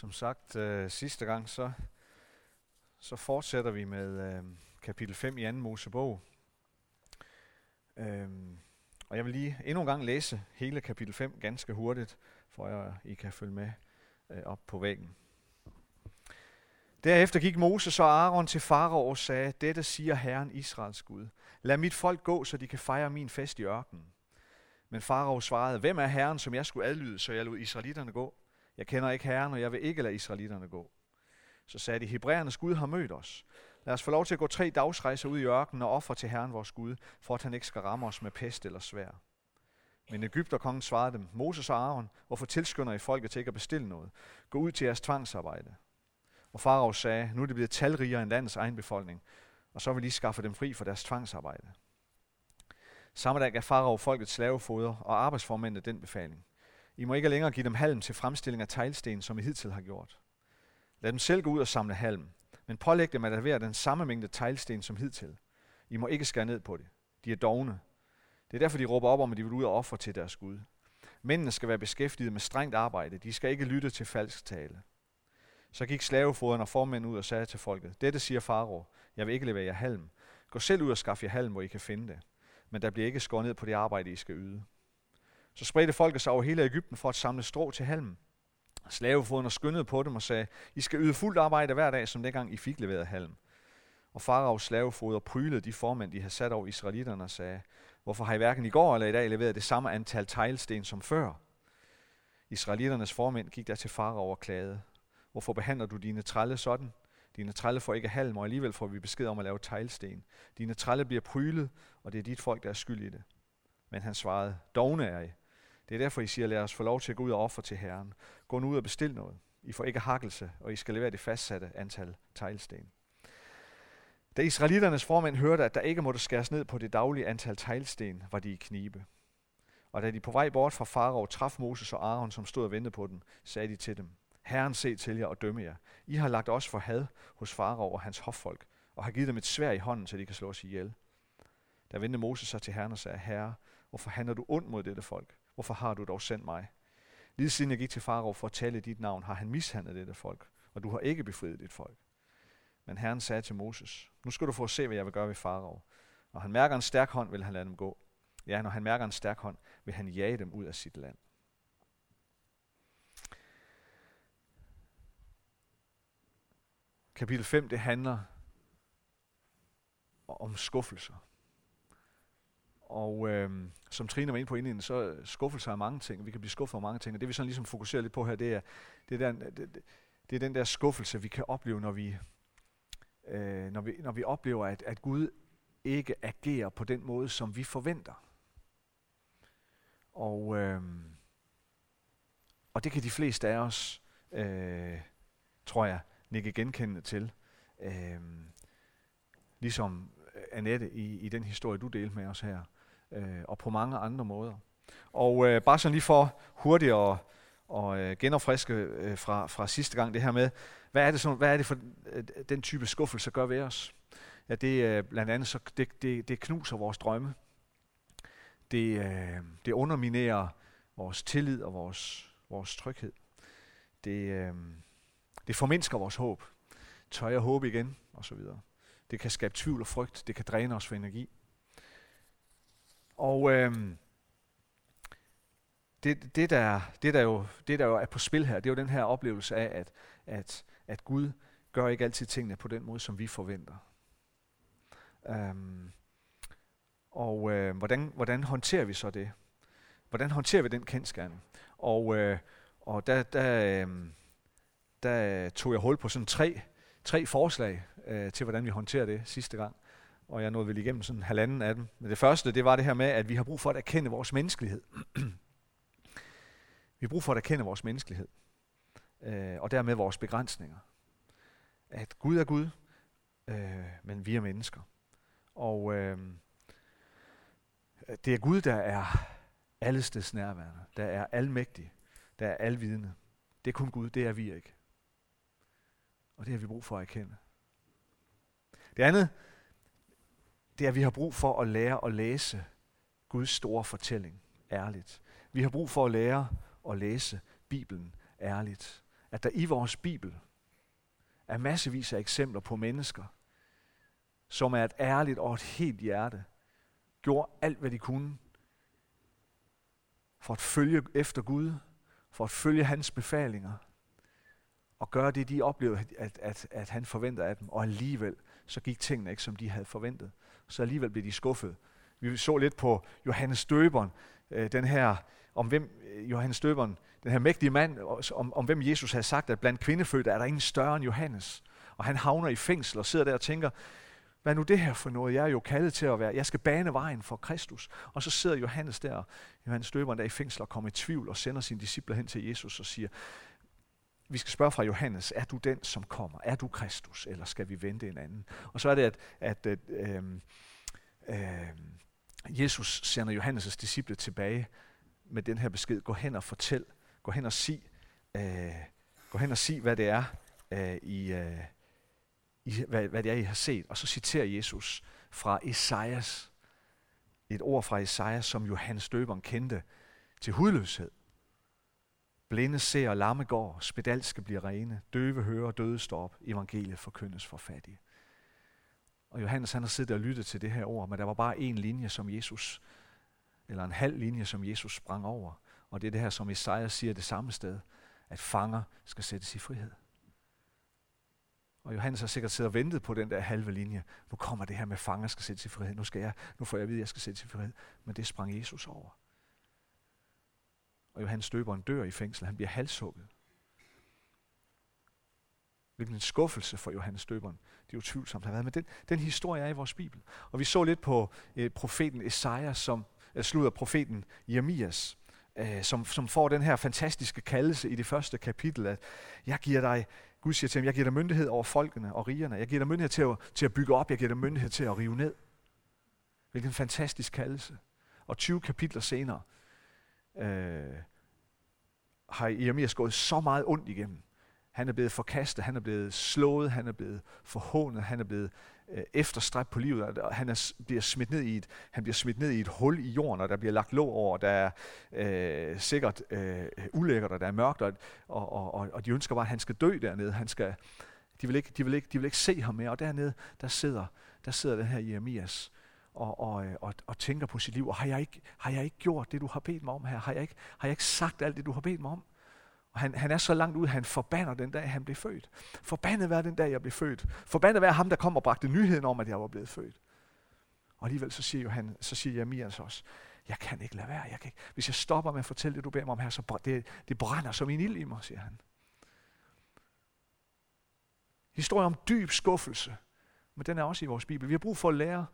Som sagt øh, sidste gang, så, så fortsætter vi med øh, kapitel 5 i 2. Mosebog. Øh, og jeg vil lige endnu en gang læse hele kapitel 5 ganske hurtigt, for at I kan følge med øh, op på væggen. Derefter gik Moses og Aaron til farao og sagde, Dette siger Herren Israels Gud. Lad mit folk gå, så de kan fejre min fest i ørkenen. Men farao svarede, Hvem er Herren, som jeg skulle adlyde, så jeg lod israelitterne gå? Jeg kender ikke Herren, og jeg vil ikke lade israelitterne gå. Så sagde de, Hebræernes Gud har mødt os. Lad os få lov til at gå tre dagsrejser ud i ørkenen og ofre til Herren vores Gud, for at han ikke skal ramme os med pest eller svær. Men Ægypterkongen svarede dem, Moses og Aaron, hvorfor tilskynder I folket til ikke at bestille noget? Gå ud til jeres tvangsarbejde. Og farao sagde, nu er det blevet talrigere end landets egen befolkning, og så vil I skaffe dem fri for deres tvangsarbejde. Samme dag gav farao folket slavefoder og arbejdsformændene den befaling. I må ikke længere give dem halm til fremstilling af teglsten, som I hidtil har gjort. Lad dem selv gå ud og samle halm, men pålæg dem at levere den samme mængde teglsten som hidtil. I må ikke skære ned på det. De er dogne. Det er derfor, de råber op om, at de vil ud og ofre til deres Gud. Mændene skal være beskæftiget med strengt arbejde. De skal ikke lytte til falsk tale. Så gik slavefoderen og formænd ud og sagde til folket, Dette siger Faro, jeg vil ikke levere jer halm. Gå selv ud og skaffe jer halm, hvor I kan finde det. Men der bliver ikke skåret ned på det arbejde, I skal yde. Så spredte folket sig over hele Ægypten for at samle strå til halmen. Slavefoderne skyndede på dem og sagde, I skal yde fuldt arbejde hver dag, som dengang I fik leveret halm. Og Faraos slavefoder prylede de formænd, de havde sat over israelitterne og sagde, hvorfor har I hverken i går eller i dag leveret det samme antal teglsten som før? Israelitternes formænd gik der til Farao og klagede. Hvorfor behandler du dine trælle sådan? Dine trælle får ikke halm, og alligevel får vi besked om at lave teglsten. Dine trælle bliver prylet, og det er dit folk, der er skyld i det. Men han svarede, dogne er I. Det er derfor, I siger, lad os få lov til at gå ud og ofre til Herren. Gå nu ud og bestil noget. I får ikke hakkelse, og I skal levere det fastsatte antal teglsten. Da israeliternes formænd hørte, at der ikke måtte skæres ned på det daglige antal teglsten, var de i knibe. Og da de på vej bort fra Farao traf Moses og Aaron, som stod og ventede på dem, sagde de til dem, Herren se til jer og dømme jer. I har lagt os for had hos Farao og hans hoffolk, og har givet dem et svær i hånden, så de kan slå os ihjel. Da vendte Moses sig til Herren og sagde, Herre, hvorfor handler du ondt mod dette folk? Hvorfor har du dog sendt mig? Lige siden jeg gik til Farao for at tale dit navn, har han mishandlet dette folk, og du har ikke befriet dit folk. Men Herren sagde til Moses, nu skal du få at se, hvad jeg vil gøre ved Farao. Når han mærker en stærk hånd, vil han lade dem gå. Ja, når han mærker en stærk hånd, vil han jage dem ud af sit land. Kapitel 5, det handler om skuffelser. Og øh, som Trine var inde på inden, så skuffelser er mange ting. Vi kan blive skuffet over mange ting. Og det vi sådan ligesom fokuserer lidt på her, det er, det er, den, det, det er den der skuffelse, vi kan opleve, når vi, øh, når vi, når vi oplever, at, at Gud ikke agerer på den måde, som vi forventer. Og, øh, og det kan de fleste af os, øh, tror jeg, nikke genkendende til. Øh, ligesom Annette i, i den historie, du delte med os her, øh, og på mange andre måder. Og øh, bare sådan lige for hurtigt at og, øh, genopfriske øh, fra, fra sidste gang det her med, hvad er det, sådan, hvad er det for øh, den type skuffelse gør ved os? Ja, det er øh, blandt andet, så det, det, det knuser vores drømme. Det, øh, det underminerer vores tillid og vores, vores tryghed. Det, øh, det formindsker vores håb. Tør jeg håbe igen? Og så videre. Det kan skabe tvivl og frygt. Det kan dræne os for energi. Og øh, det, det, der, det, der jo, det, der jo er på spil her, det er jo den her oplevelse af, at, at, at Gud gør ikke altid tingene på den måde, som vi forventer. Um, og øh, hvordan, hvordan håndterer vi så det? Hvordan håndterer vi den kendskærning? Og, øh, og der, der, øh, der tog jeg hul på sådan tre, tre forslag øh, til, hvordan vi håndterer det sidste gang. Og jeg nåede vel igennem sådan halvanden af dem. Men det første, det var det her med, at vi har brug for at erkende vores menneskelighed. vi har brug for at erkende vores menneskelighed. Øh, og dermed vores begrænsninger. At Gud er Gud, øh, men vi er mennesker. Og øh, det er Gud, der er allesteds nærværende, der er almægtig, der er alvidende. Det er kun Gud, det er vi ikke. Og det har vi brug for at erkende. Det andet, det er, at vi har brug for at lære at læse Guds store fortælling ærligt. Vi har brug for at lære at læse Bibelen ærligt. at der i vores Bibel er massevis af eksempler på mennesker, som er et ærligt og et helt hjerte, gjorde alt, hvad de kunne, for at følge efter Gud, for at følge hans befalinger, og gøre det, de oplevede, at, at, at han forventer af dem. Og alligevel, så gik tingene ikke, som de havde forventet. Så alligevel blev de skuffet. Vi så lidt på Johannes Døberen, øh, den her, om hvem øh, Johannes Døberen, den her mægtige mand, om, om hvem Jesus havde sagt, at blandt kvindefødte er der ingen større end Johannes. Og han havner i fængsel og sidder der og tænker, hvad er nu det her for noget? Jeg er jo kaldet til at være, jeg skal bane vejen for Kristus. Og så sidder Johannes der, Johannes Døberen der i fængsel og kommer i tvivl og sender sine disciple hen til Jesus og siger, vi skal spørge fra Johannes, er du den, som kommer? Er du Kristus, eller skal vi vente en anden? Og så er det, at, at at øh, øh, Jesus sender Johannes' disciple tilbage med den her besked. Gå hen og fortæl. Gå hen og sig, øh, gå hen og sig hvad det er, øh, I, øh, I, hvad, hvad det er, I har set. Og så citerer Jesus fra Esajas, et ord fra Esajas, som Johannes døberen kendte til hudløshed. Blinde ser, lamme går, spedalske bliver rene, døve hører, døde står op, evangeliet forkyndes for fattige. Og Johannes han har siddet og lyttet til det her ord, men der var bare en linje, som Jesus, eller en halv linje, som Jesus sprang over. Og det er det her, som Esajas siger det samme sted, at fanger skal sættes i frihed. Og Johannes har sikkert siddet og ventet på den der halve linje. Nu kommer det her med fanger skal sættes i frihed. Nu, skal jeg, nu får jeg at vide, at jeg skal sættes i frihed. Men det sprang Jesus over. Og Johannes støberen dør i fængsel. Han bliver halshugget. Hvilken en skuffelse for Johannes døberen. Det er jo tvivlsomt har været. Men den, den historie er i vores Bibel. Og vi så lidt på øh, profeten Esajas, som øh, slutter profeten Jeremias, eh, som, som får den her fantastiske kaldelse i det første kapitel, at jeg giver dig, Gud siger til ham, jeg giver dig myndighed over folkene og rigerne. Jeg giver dig myndighed til at, til at bygge op. Jeg giver dig myndighed til at rive ned. Hvilken fantastisk kaldelse. Og 20 kapitler senere, øh, har Jeremias gået så meget ondt igennem. Han er blevet forkastet, han er blevet slået, han er blevet forhånet, han er blevet øh, efterstræbt på livet, og han er, bliver smidt ned i et, han bliver smidt ned i et hul i jorden, og der bliver lagt låg over, der er øh, sikkert øh, ulækkert, og der er mørkt, og, og, og, og de ønsker bare, at han skal dø dernede. Han skal, de, vil ikke, de, vil ikke, de vil ikke se ham mere, og dernede, der sidder, der sidder den her Jeremias, og, og, øh, og, og tænker på sit liv, og har jeg, ikke, har jeg ikke gjort det, du har bedt mig om her? Har jeg ikke, har jeg ikke sagt alt det, du har bedt mig om? Og han, han er så langt ud, han forbander den dag, han blev født. Forbandet være den dag, jeg blev født. Forbandet være ham, der kom og bragte nyheden om, at jeg var blevet født. Og alligevel så siger, han, så siger Jeremias altså også, jeg kan ikke lade være. Jeg kan ikke. Hvis jeg stopper med at fortælle det, du beder mig om her, så det, det brænder som en ild i mig, siger han. Historie om dyb skuffelse, men den er også i vores Bibel. Vi har brug for at lære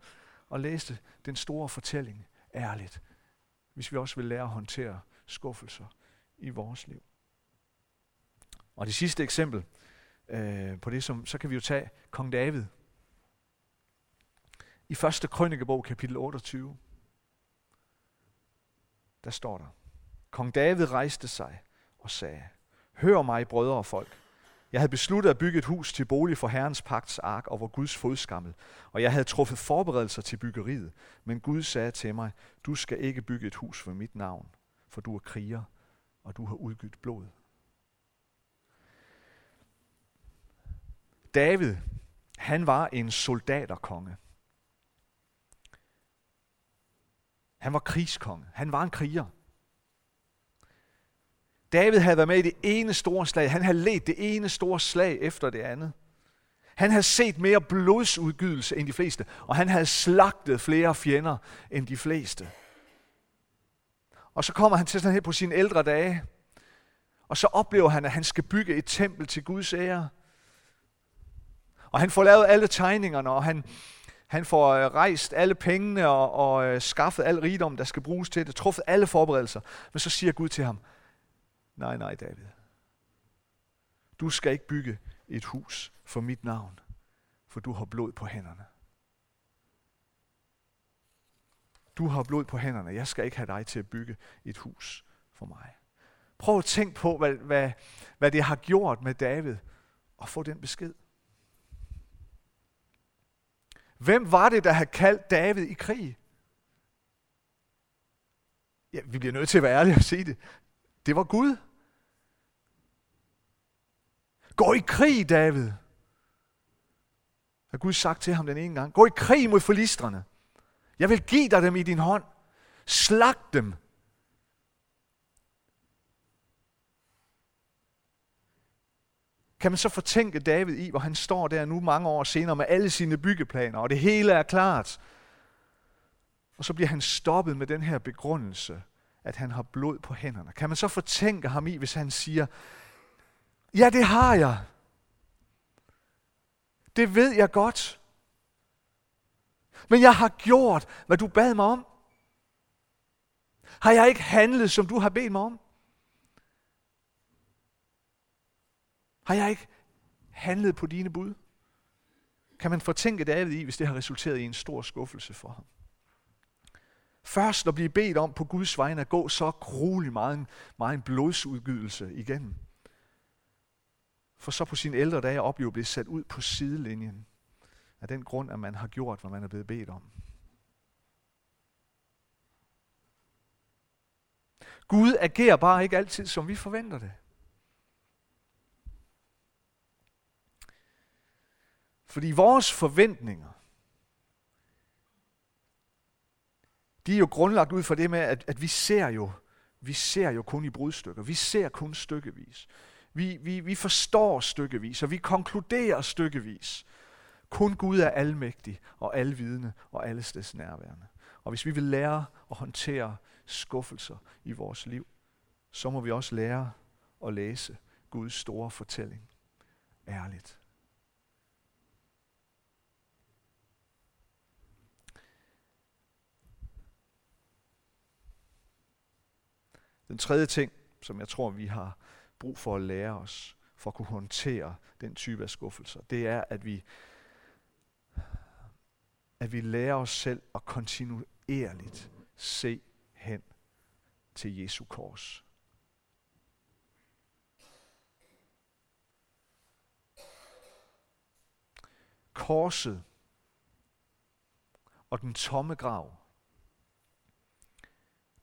og læste den store fortælling ærligt, hvis vi også vil lære at håndtere skuffelser i vores liv. Og det sidste eksempel øh, på det, som, så kan vi jo tage kong David. I 1. krønikebog, kapitel 28, der står der, Kong David rejste sig og sagde, Hør mig, brødre og folk. Jeg havde besluttet at bygge et hus til bolig for Herrens pagts ark og vor Guds fodskammel, og jeg havde truffet forberedelser til byggeriet. Men Gud sagde til mig, du skal ikke bygge et hus for mit navn, for du er kriger, og du har udgydt blod. David, han var en soldaterkonge. Han var krigskonge. Han var en kriger. David havde været med i det ene store slag. Han havde let det ene store slag efter det andet. Han havde set mere blodsudgydelse end de fleste, og han havde slagtet flere fjender end de fleste. Og så kommer han til sådan her på sine ældre dage, og så oplever han, at han skal bygge et tempel til Guds ære. Og han får lavet alle tegningerne, og han, han får øh, rejst alle pengene og, og øh, skaffet al rigdom, der skal bruges til det, truffet alle forberedelser. Men så siger Gud til ham, nej, nej David, du skal ikke bygge et hus for mit navn, for du har blod på hænderne. Du har blod på hænderne, jeg skal ikke have dig til at bygge et hus for mig. Prøv at tænke på, hvad, hvad, hvad det har gjort med David at få den besked. Hvem var det, der havde kaldt David i krig? Ja, vi bliver nødt til at være ærlige og sige det. Det var Gud. Gå i krig, David. Har Gud sagt til ham den ene gang. Gå i krig mod filistrene. Jeg vil give dig dem i din hånd. Slag dem. Kan man så fortænke David i, hvor han står der nu mange år senere med alle sine byggeplaner, og det hele er klart. Og så bliver han stoppet med den her begrundelse, at han har blod på hænderne. Kan man så fortænke ham i, hvis han siger, ja, det har jeg. Det ved jeg godt. Men jeg har gjort, hvad du bad mig om. Har jeg ikke handlet, som du har bedt mig om? Har jeg ikke handlet på dine bud? Kan man fortænke David i, hvis det har resulteret i en stor skuffelse for ham? Først at blive bedt om på Guds vegne at gå så gruelig meget, meget en blodsudgydelse igennem. For så på sine ældre dage at opleve at blive sat ud på sidelinjen af den grund, at man har gjort, hvad man er blevet bedt om. Gud agerer bare ikke altid, som vi forventer det. Fordi vores forventninger, de er jo grundlagt ud fra det med, at, at vi ser jo, vi ser jo kun i brudstykker. Vi ser kun stykkevis. Vi, vi, vi forstår stykkevis, og vi konkluderer stykkevis. Kun Gud er almægtig og alvidende og allesteds nærværende. Og hvis vi vil lære at håndtere skuffelser i vores liv, så må vi også lære at læse Guds store fortælling ærligt. Den tredje ting, som jeg tror, vi har brug for at lære os, for at kunne håndtere den type af skuffelser, det er, at vi, at vi lærer os selv at kontinuerligt se hen til Jesu kors. Korset og den tomme grav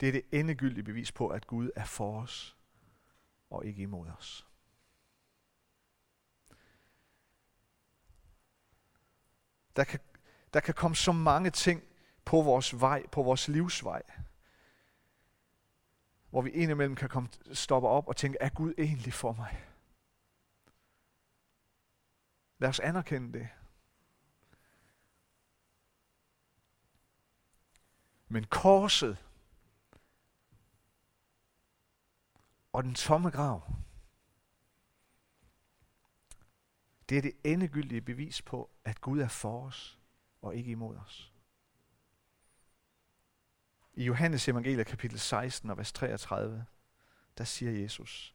det er det endegyldige bevis på, at Gud er for os og ikke imod os. Der kan, der kan komme så mange ting på vores vej, på vores livsvej, hvor vi indimellem kan komme, stoppe op og tænke, er Gud egentlig for mig? Lad os anerkende det. Men korset og den tomme grav. Det er det endegyldige bevis på, at Gud er for os og ikke imod os. I Johannes evangelie kapitel 16 og vers 33, der siger Jesus,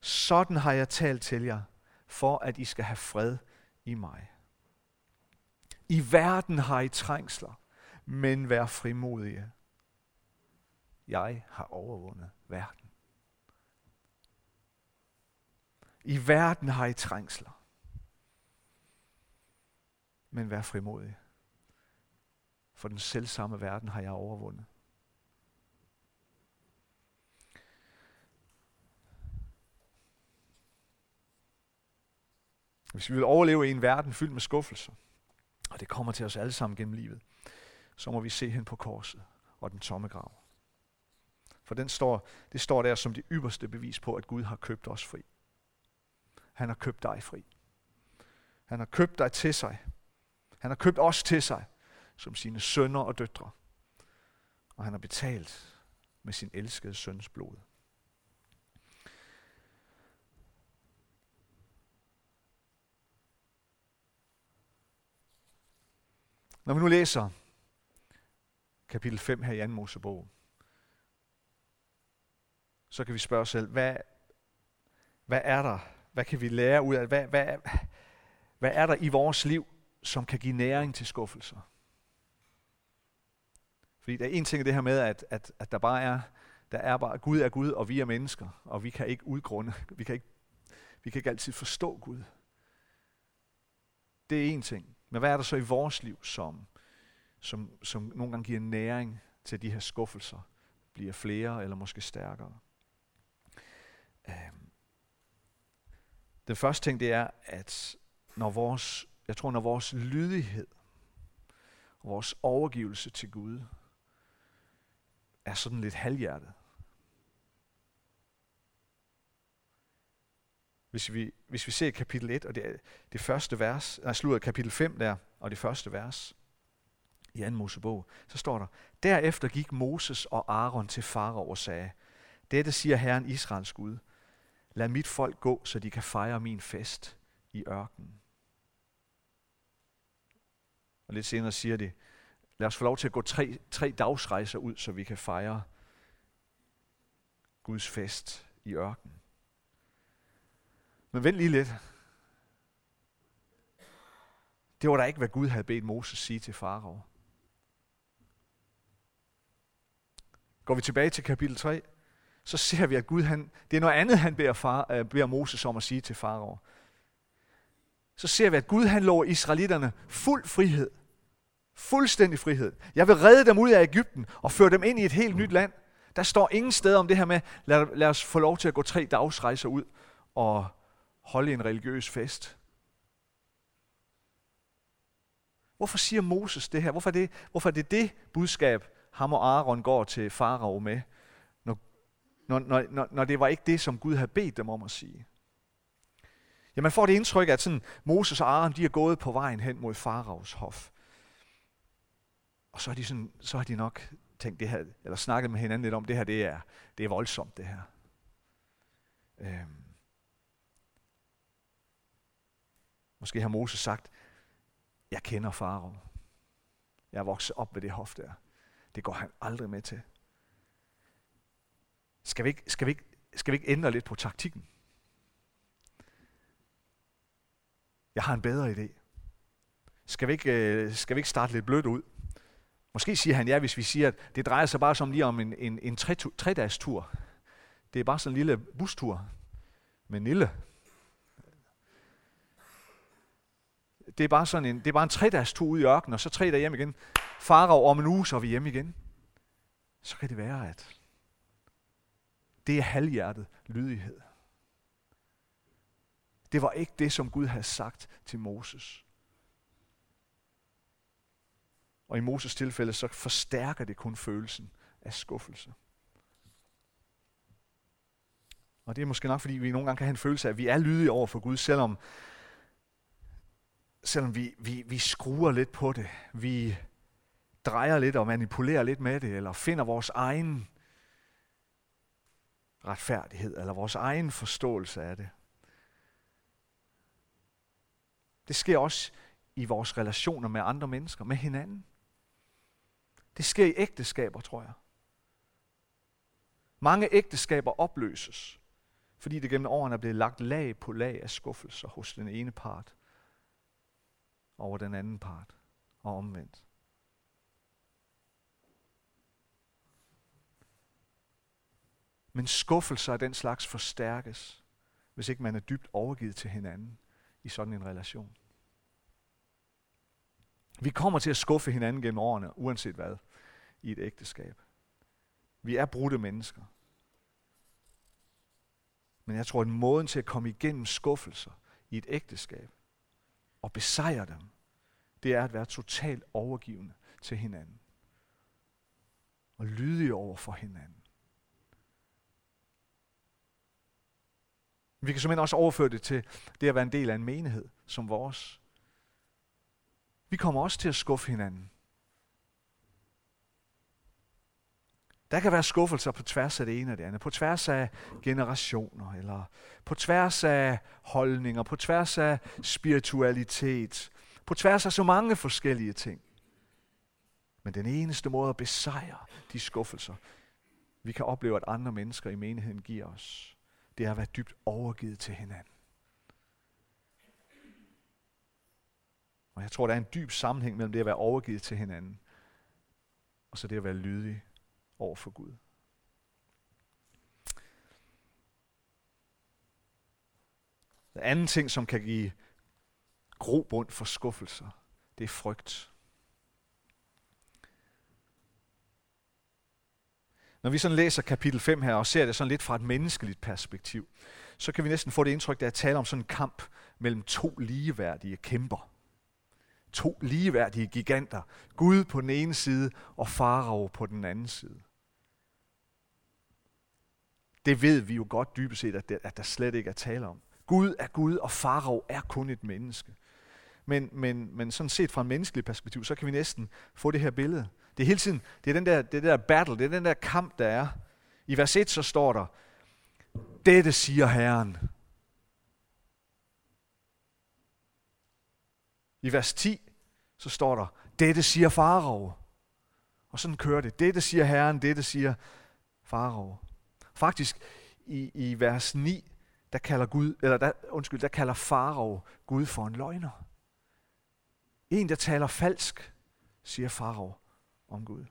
Sådan har jeg talt til jer, for at I skal have fred i mig. I verden har I trængsler, men vær frimodige. Jeg har overvundet verden. I verden har I trængsler. Men vær frimodig. For den selvsamme verden har jeg overvundet. Hvis vi vil overleve i en verden fyldt med skuffelser, og det kommer til os alle sammen gennem livet, så må vi se hen på korset og den tomme grav. For den står, det står der som det ypperste bevis på, at Gud har købt os fri. Han har købt dig fri. Han har købt dig til sig. Han har købt os til sig, som sine sønner og døtre. Og han har betalt med sin elskede søns blod. Når vi nu læser kapitel 5 her i 2. Mosebog, så kan vi spørge os selv, hvad, hvad er der hvad kan vi lære ud af Hvad, hvad, hvad er der i vores liv, som kan give næring til skuffelser? Fordi der er en ting i det her med, at, at, at der bare er, der er bare, Gud er Gud, og vi er mennesker, og vi kan ikke udgrunde, vi kan ikke, vi kan ikke altid forstå Gud. Det er en ting. Men hvad er der så i vores liv, som, som, som nogle gange giver næring til de her skuffelser, bliver flere eller måske stærkere? Den første ting, det er, at når vores, jeg tror, når vores lydighed, og vores overgivelse til Gud, er sådan lidt halvhjertet. Hvis vi, hvis vi ser kapitel 1, og det, det første vers, nej, slutter kapitel 5 der, og det første vers i 2. Mosebog, så står der, Derefter gik Moses og Aaron til Farao og sagde, Dette siger Herren Israels Gud, lad mit folk gå, så de kan fejre min fest i ørkenen. Og lidt senere siger de, lad os få lov til at gå tre, tre dagsrejser ud, så vi kan fejre Guds fest i ørkenen. Men vent lige lidt. Det var da ikke, hvad Gud havde bedt Moses sige til farao. Går vi tilbage til kapitel 3, så ser vi, at Gud, han, det er noget andet, han beder, far, øh, beder Moses om at sige til farao. Så ser vi, at Gud han lover israelitterne fuld frihed. Fuldstændig frihed. Jeg vil redde dem ud af Ægypten og føre dem ind i et helt nyt land. Der står ingen steder om det her med, lad, lad os få lov til at gå tre dagsrejser ud og holde en religiøs fest. Hvorfor siger Moses det her? Hvorfor er det, hvorfor er det det budskab, ham og Aaron går til farao med, når, når, når det var ikke det, som Gud havde bedt dem om at sige? Ja, man får det indtryk, at sådan, Moses og Aaron de er gået på vejen hen mod faraos hof. Og så har de, sådan, så har de nok tænkt det her, eller snakket med hinanden lidt om, det her det er, det er voldsomt det her. Øhm. Måske har Moses sagt, jeg kender farao. Jeg er vokset op ved det hof der. Det går han aldrig med til. Skal vi ikke, skal vi ikke, skal vi ikke ændre lidt på taktikken? Jeg har en bedre idé. Skal vi ikke, øh, skal vi ikke starte lidt blødt ud? Måske siger han ja, hvis vi siger, at det drejer sig bare som lige om en, en, en tre, tre-dages tur. Det er bare sådan en lille bustur med Nille. Det er bare sådan en, det er bare en tre-dages tur ud i ørkenen, og så tre dage hjem igen. Farao om en uge, så er vi hjemme igen. Så kan det være, at det er halvhjertet lydighed. Det var ikke det, som Gud havde sagt til Moses. Og i Moses tilfælde, så forstærker det kun følelsen af skuffelse. Og det er måske nok, fordi vi nogle gange kan have en følelse af, at vi er lydige over for Gud, selvom, selvom vi, vi, vi skruer lidt på det. Vi drejer lidt og manipulerer lidt med det, eller finder vores egen retfærdighed, eller vores egen forståelse af det. Det sker også i vores relationer med andre mennesker, med hinanden. Det sker i ægteskaber, tror jeg. Mange ægteskaber opløses, fordi det gennem årene er blevet lagt lag på lag af skuffelser hos den ene part over den anden part, og omvendt. Men skuffelser af den slags forstærkes, hvis ikke man er dybt overgivet til hinanden i sådan en relation. Vi kommer til at skuffe hinanden gennem årene, uanset hvad, i et ægteskab. Vi er brudte mennesker. Men jeg tror, at måden til at komme igennem skuffelser i et ægteskab og besejre dem, det er at være totalt overgivende til hinanden. Og lydige over for hinanden. Vi kan simpelthen også overføre det til det at være en del af en menighed som vores. Vi kommer også til at skuffe hinanden. Der kan være skuffelser på tværs af det ene og det andet, på tværs af generationer, eller på tværs af holdninger, på tværs af spiritualitet, på tværs af så mange forskellige ting. Men den eneste måde at besejre de skuffelser, vi kan opleve, at andre mennesker i menigheden giver os, det er at være dybt overgivet til hinanden. Og jeg tror, der er en dyb sammenhæng mellem det at være overgivet til hinanden, og så det at være lydig over for Gud. Den anden ting, som kan give grobund for skuffelser, det er frygt. Når vi sådan læser kapitel 5 her og ser det sådan lidt fra et menneskeligt perspektiv, så kan vi næsten få det indtryk, der er tale om sådan en kamp mellem to ligeværdige kæmper. To ligeværdige giganter. Gud på den ene side og Farao på den anden side. Det ved vi jo godt dybest set, at, det, at der slet ikke er tale om. Gud er Gud, og Farao er kun et menneske. Men, men, men sådan set fra et menneskeligt perspektiv, så kan vi næsten få det her billede. Det er hele tiden, det er den der, det er der battle, det er den der kamp, der er. I vers 1 så står der, dette siger Herren. I vers 10 så står der, dette siger Farao. Og sådan kører det. Dette siger Herren, dette siger Farao. Faktisk i, i vers 9, der kalder Gud, eller der, undskyld, der kalder Farao Gud for en løgner. En, der taler falsk, siger Farao om Gud.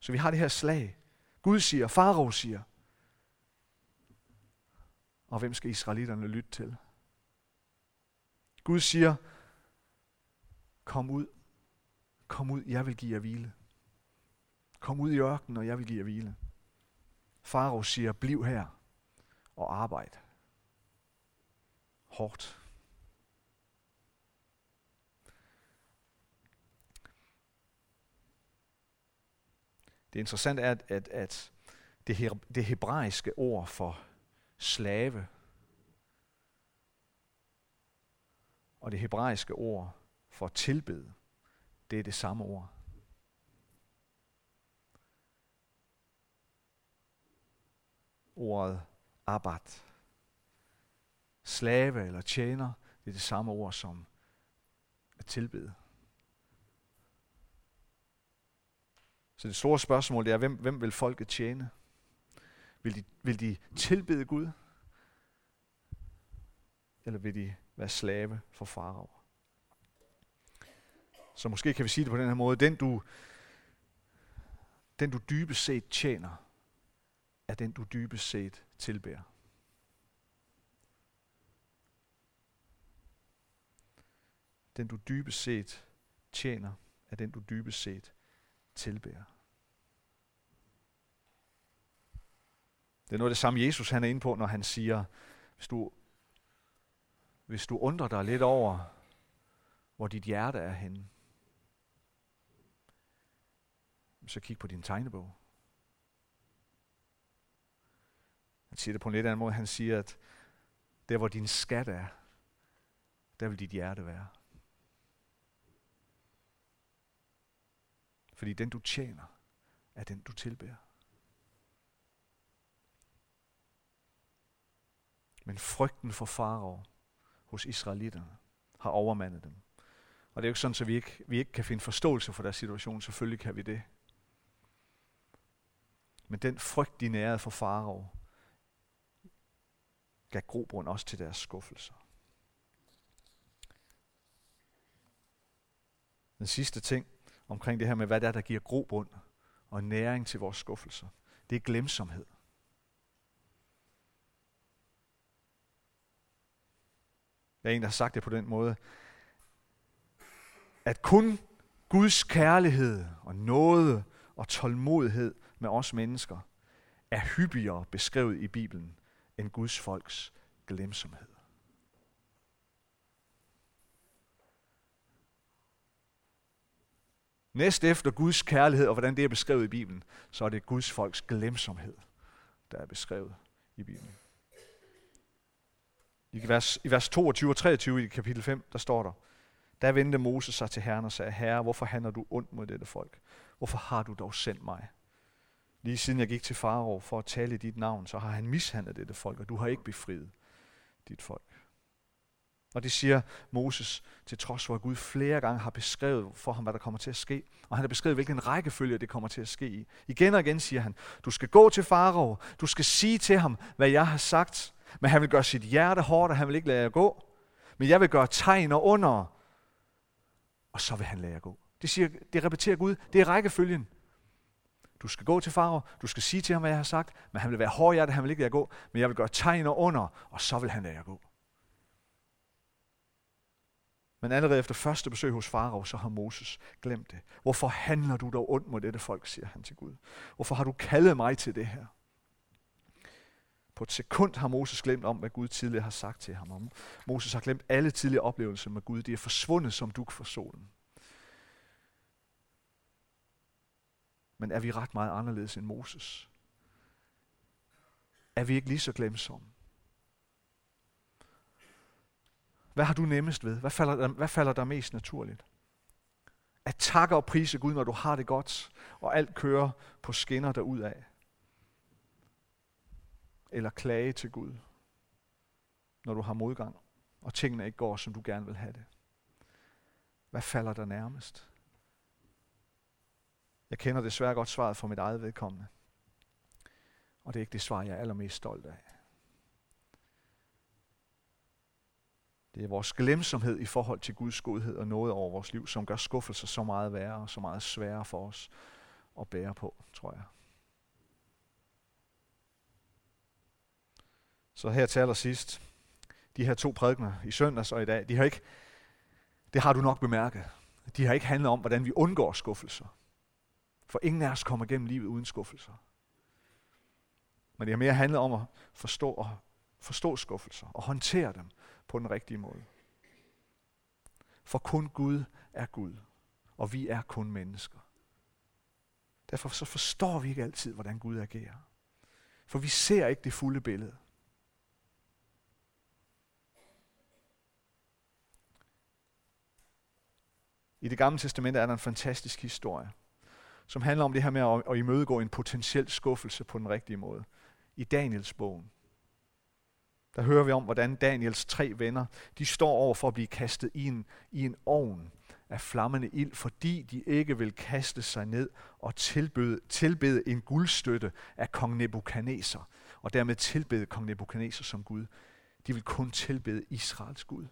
Så vi har det her slag. Gud siger, Farao siger. Og hvem skal israelitterne lytte til? Gud siger, kom ud. Kom ud, jeg vil give jer hvile. Kom ud i ørkenen, og jeg vil give jer hvile. Farao siger, bliv her og arbejd. Hårdt. Det interessante er, at, at, at det, det hebraiske ord for slave og det hebraiske ord for tilbede, det er det samme ord. Ordet abad, slave eller tjener, det er det samme ord som at tilbede. Så det store spørgsmål det er, hvem, hvem vil folket tjene? Vil de, vil de tilbede Gud? Eller vil de være slave for farao? Så måske kan vi sige det på den her måde. Den du, den du dybest set tjener, er den du dybest set tilbærer. Den du dybest set tjener, er den du dybest set tilbærer. Det er noget af det samme, Jesus han er inde på, når han siger, hvis du, hvis du undrer dig lidt over, hvor dit hjerte er henne, så kig på din tegnebog. Han siger det på en lidt anden måde. Han siger, at der hvor din skat er, der vil dit hjerte være. Fordi den du tjener, er den du tilbærer. Men frygten for farao hos israelitterne har overmandet dem. Og det er jo ikke sådan, at vi ikke, vi ikke kan finde forståelse for deres situation. Selvfølgelig kan vi det. Men den frygt, de nærede for farao, gav grobund også til deres skuffelser. Den sidste ting omkring det her med, hvad det er, der giver grobund og næring til vores skuffelser, det er glemsomhed. Der er en, der har sagt det på den måde, at kun Guds kærlighed og nåde og tålmodighed med os mennesker er hyppigere beskrevet i Bibelen end Guds folks glemsomhed. Næst efter Guds kærlighed og hvordan det er beskrevet i Bibelen, så er det Guds folks glemsomhed, der er beskrevet i Bibelen. I vers, I vers 22 og 23 i kapitel 5, der står der, der vendte Moses sig til Herren og sagde, Herre, hvorfor handler du ondt mod dette folk? Hvorfor har du dog sendt mig? Lige siden jeg gik til Farao for at tale i dit navn, så har han mishandlet dette folk, og du har ikke befriet dit folk. Og det siger Moses, til trods for at Gud flere gange har beskrevet for ham, hvad der kommer til at ske. Og han har beskrevet, hvilken rækkefølge det kommer til at ske i. Igen og igen siger han, du skal gå til Farao, du skal sige til ham, hvad jeg har sagt. Men han vil gøre sit hjerte hårdt, og han vil ikke lade jer gå. Men jeg vil gøre tegn og under, og så vil han lade jer gå. Det, siger, det repeterer Gud. Det er rækkefølgen. Du skal gå til farver, du skal sige til ham, hvad jeg har sagt, men han vil være hårdhjertet, han vil ikke lade jer gå, men jeg vil gøre tegn og under, og så vil han lade jer gå. Men allerede efter første besøg hos farao, så har Moses glemt det. Hvorfor handler du dog ondt mod dette folk, siger han til Gud. Hvorfor har du kaldet mig til det her? På et sekund har Moses glemt om, hvad Gud tidligere har sagt til ham. Moses har glemt alle tidligere oplevelser med Gud. De er forsvundet som duk for solen. Men er vi ret meget anderledes end Moses? Er vi ikke lige så glemsomme? Hvad har du nemmest ved? Hvad falder, der, hvad falder der mest naturligt? At takke og prise Gud, når du har det godt, og alt kører på skinner derudad. Eller klage til Gud, når du har modgang, og tingene ikke går, som du gerne vil have det. Hvad falder der nærmest? Jeg kender desværre godt svaret fra mit eget vedkommende. Og det er ikke det svar, jeg er allermest stolt af. Det er vores glemsomhed i forhold til Guds godhed og noget over vores liv, som gør skuffelser så meget værre og så meget sværere for os at bære på, tror jeg. Så her til allersidst, de her to prædikner i søndags og i dag, de har ikke, det har du nok bemærket, de har ikke handlet om, hvordan vi undgår skuffelser. For ingen af os kommer gennem livet uden skuffelser. Men det har mere handlet om at forstå, og forstå skuffelser og håndtere dem på den rigtige måde. For kun Gud er Gud, og vi er kun mennesker. Derfor så forstår vi ikke altid, hvordan Gud agerer. For vi ser ikke det fulde billede. I det gamle testamente er der en fantastisk historie, som handler om det her med at, at imødegå en potentiel skuffelse på den rigtige måde. I Daniels bogen. Der hører vi om, hvordan Daniels tre venner, de står over for at blive kastet i en, i en ovn af flammende ild, fordi de ikke vil kaste sig ned og tilbede, tilbede en guldstøtte af kong Nebuchadnezzar, og dermed tilbede kong Nebuchadnezzar som Gud. De vil kun tilbede Israels Gud.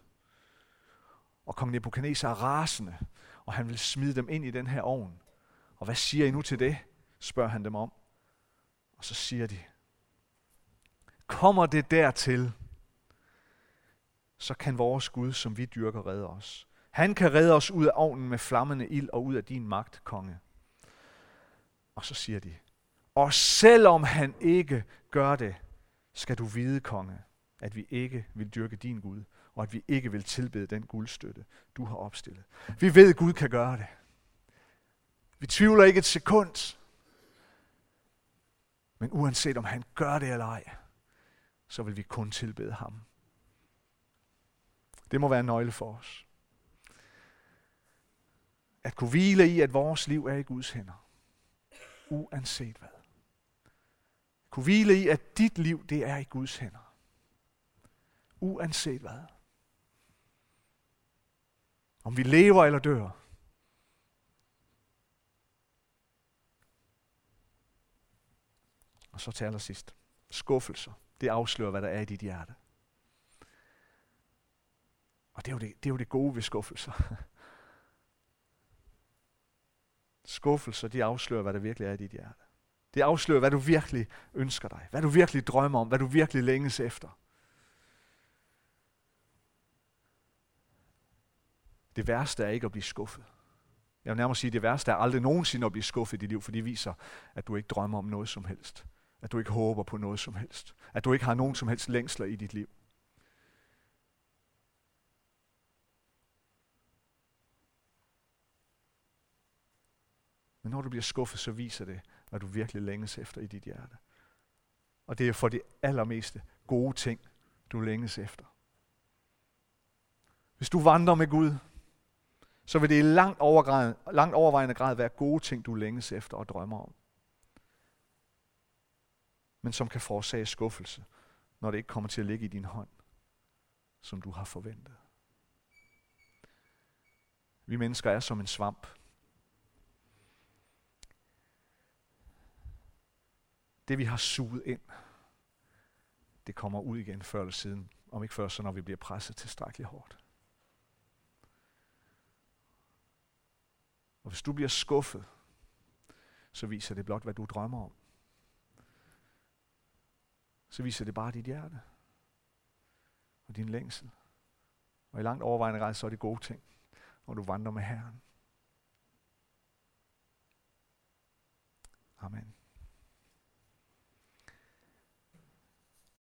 Og kong Nebuchadnezzar er rasende, og han vil smide dem ind i den her ovn. Og hvad siger I nu til det? spørger han dem om. Og så siger de, kommer det dertil, så kan vores Gud, som vi dyrker, redde os. Han kan redde os ud af ovnen med flammende ild og ud af din magt, konge. Og så siger de, og selvom han ikke gør det, skal du vide, konge, at vi ikke vil dyrke din Gud, og at vi ikke vil tilbede den guldstøtte, du har opstillet. Vi ved, at Gud kan gøre det. Vi tvivler ikke et sekund. Men uanset om han gør det eller ej, så vil vi kun tilbede ham. Det må være en nøgle for os. At kunne hvile i, at vores liv er i Guds hænder. Uanset hvad. Kunne hvile i, at dit liv, det er i Guds hænder. Uanset hvad. Om vi lever eller dør. Og så til allersidst. Skuffelser. Det afslører, hvad der er i dit hjerte. Og det er jo det, det, er jo det gode ved skuffelser. Skuffelser, de afslører, hvad der virkelig er i dit hjerte. Det afslører, hvad du virkelig ønsker dig. Hvad du virkelig drømmer om. Hvad du virkelig længes efter. Det værste er ikke at blive skuffet. Jeg vil nærmere sige, at det værste er aldrig nogensinde at blive skuffet i dit liv, for det viser, at du ikke drømmer om noget som helst. At du ikke håber på noget som helst. At du ikke har nogen som helst længsler i dit liv. Men når du bliver skuffet, så viser det, hvad du virkelig længes efter i dit hjerte. Og det er for det allermeste gode ting, du længes efter. Hvis du vandrer med Gud, så vil det i langt, langt overvejende grad være gode ting, du længes efter og drømmer om men som kan forårsage skuffelse, når det ikke kommer til at ligge i din hånd, som du har forventet. Vi mennesker er som en svamp. Det vi har suget ind, det kommer ud igen før eller siden, om ikke før så når vi bliver presset tilstrækkeligt hårdt. Og hvis du bliver skuffet, så viser det blot, hvad du drømmer om så viser det bare dit hjerte og din længsel Og i langt overvejende grad, så er det gode ting, når du vandrer med Herren. Amen.